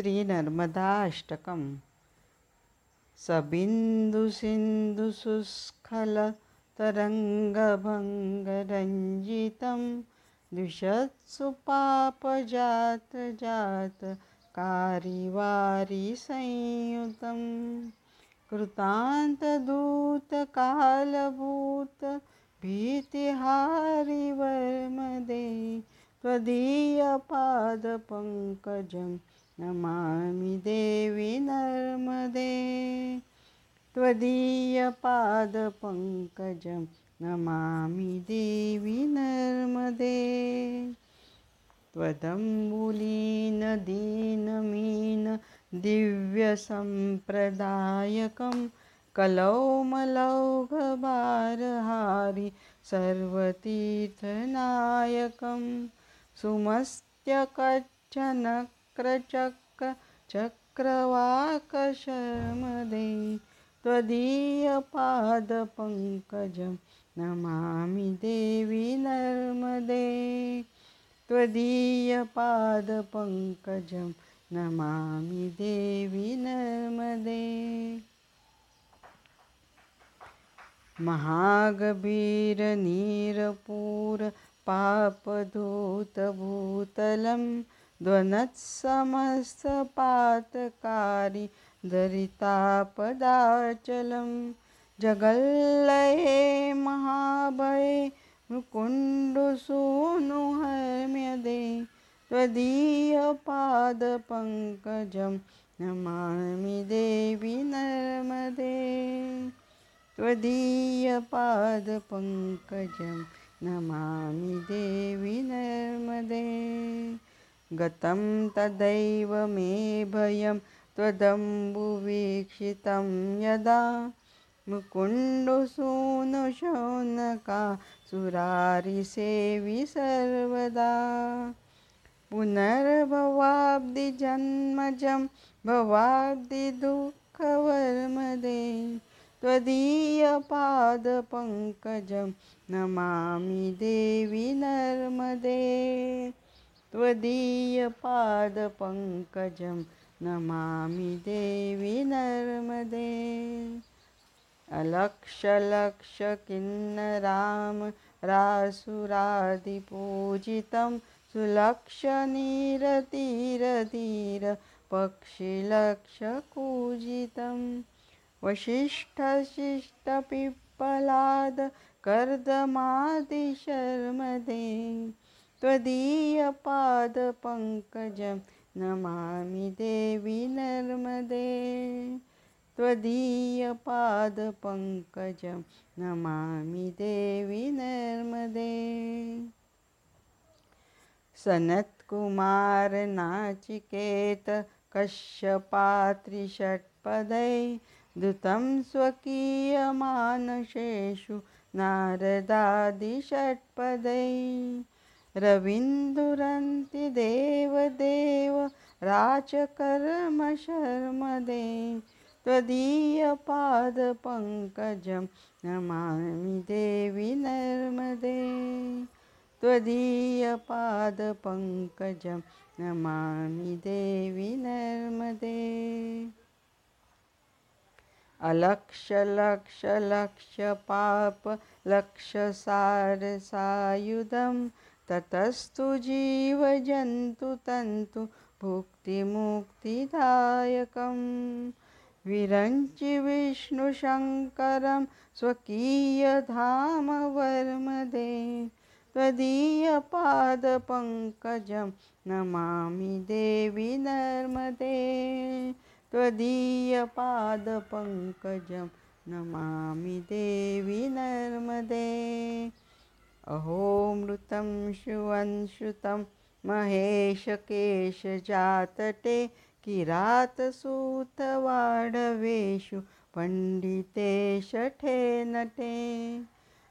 श्रीनर्मदाष्टकम् सबिन्दुसिन्धुशुस्खलतरङ्गभङ्गरञ्जितं द्विषत्सु पापजातजातकारिवारिसंयुतं कृतान्तदूतकालभूत भीतिहारिवर्मदे त्वदीयपादपङ्कजं नमामि देवि नर्मदे। त्वदीयपादपङ्कजं नमामि देवि नर्मदे। त्वदम्बुलीनदीनमीन दिव्यसम्प्रदायकं कलौमलौघभारहारि सर्वतीर्थनायकं सुमस्त्यकच्छनक्रचक्रचक्रवाकशर्मदे त्वदीयपादपङ्कजं नमामि देवि नर्मदे। त्वदीयपादपङ्कजं नमामि देवि नर्मदे। महागभीरनीरपूरपापधूतभूतलं ध्वनत्समस्तपातकारि दरितापदाचलं जगल्लये महाभये मुकुण्डसूनुहर्म्यदे त्वदीयपादपङ्कजं नमामि देवि नर्मदे। त्वदीयपादपङ्कजं नमामि देवि नर्मदे। गतं तदैव मे भयं त्वदम्बुवीक्षितं यदा मुकुण्डसूनुशौनका सुरारिसेवि सर्वदा पुनर्भवाब्धिजन्मजं भवाब्धिदुःखवर्मदे त्वदीयपादपङ्कजं नमामि देवि नर्मदे। त्वदीयपादपङ्कजं नमामि देवि नर्मदे। अलक्षलक्षकिन्नराम रासुरादिपूजितं सुलक्षनीरतीरधीर पक्षिलक्षकूजितं वसिष्ठशिष्टपिप्पलाद कर्दमादिशर्मदे त्वदीयपादपङ्कजं नमामि देवि नर्मदे। त्वदीयपादपङ्कजं नमामि देवि नर्मदे। सनत्कुमारनाचिकेत कश्यपात्रिषट्पदै धृतं स्वकीयमानसेषु नारदादिषट्पदै रवीन्दुरन्ति देवदेव राचकर्मशर्मदे त्वदीयपादपङ्कजं नमामि देवि नर्मदे। त्वदीयपादपङ्कजं नमामि देवि नर्मदे। अलक्षलक्षलक्षपापलक्षसारसायुधं ततस्तु जीवजन्तुतन्तु भुक्तिमुक्तिदायकं विरञ्चि विष्णुशङ्करं स्वकीयधामवर्मदे त्वदीयपादपङ्कजं नमामि देवि नर्मदे त्वदीयपादपङ्कजं नमामि देवि नर्मदे। अहोमृतं शुवंश्रुतं महेशकेशजातटे किरातसूतवाडवेषु पण्डिते शठे नटे।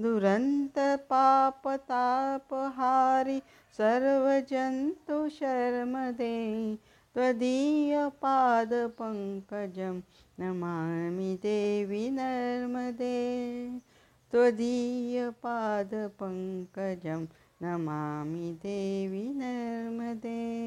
दुरन्तपापतापहारि सर्वजन्तुशर्मदे त्वदीयपादपङ्कजं नमामि देवि नर्मदे। त्वदीयपादपङ्कजं नमामि देवि नर्मदे।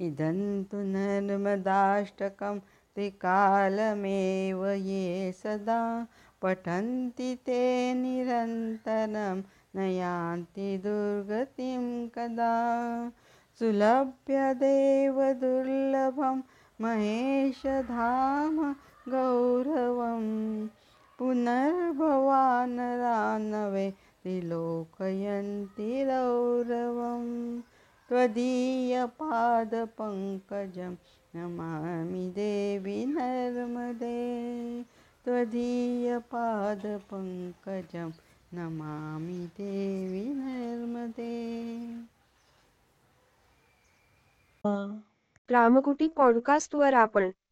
इदं तु नर्मदाष्टकं त्रिकालमेव ये सदा पठन्ति ते निरन्तरं न यान्ति दुर्गतिं कदा। सुलभ्यदेव दुर्लभं महेशधाम गौरवं पुनर्भवानरानवे त्रिलोकयन्ति रौरवं त्वदीयपादपङ्कजं नमामि देवि नर्मदे। त्वदीयपादपङ्कजं नमामि देवि नर्मदे। रामकुटी पॉडकास्टवर आपण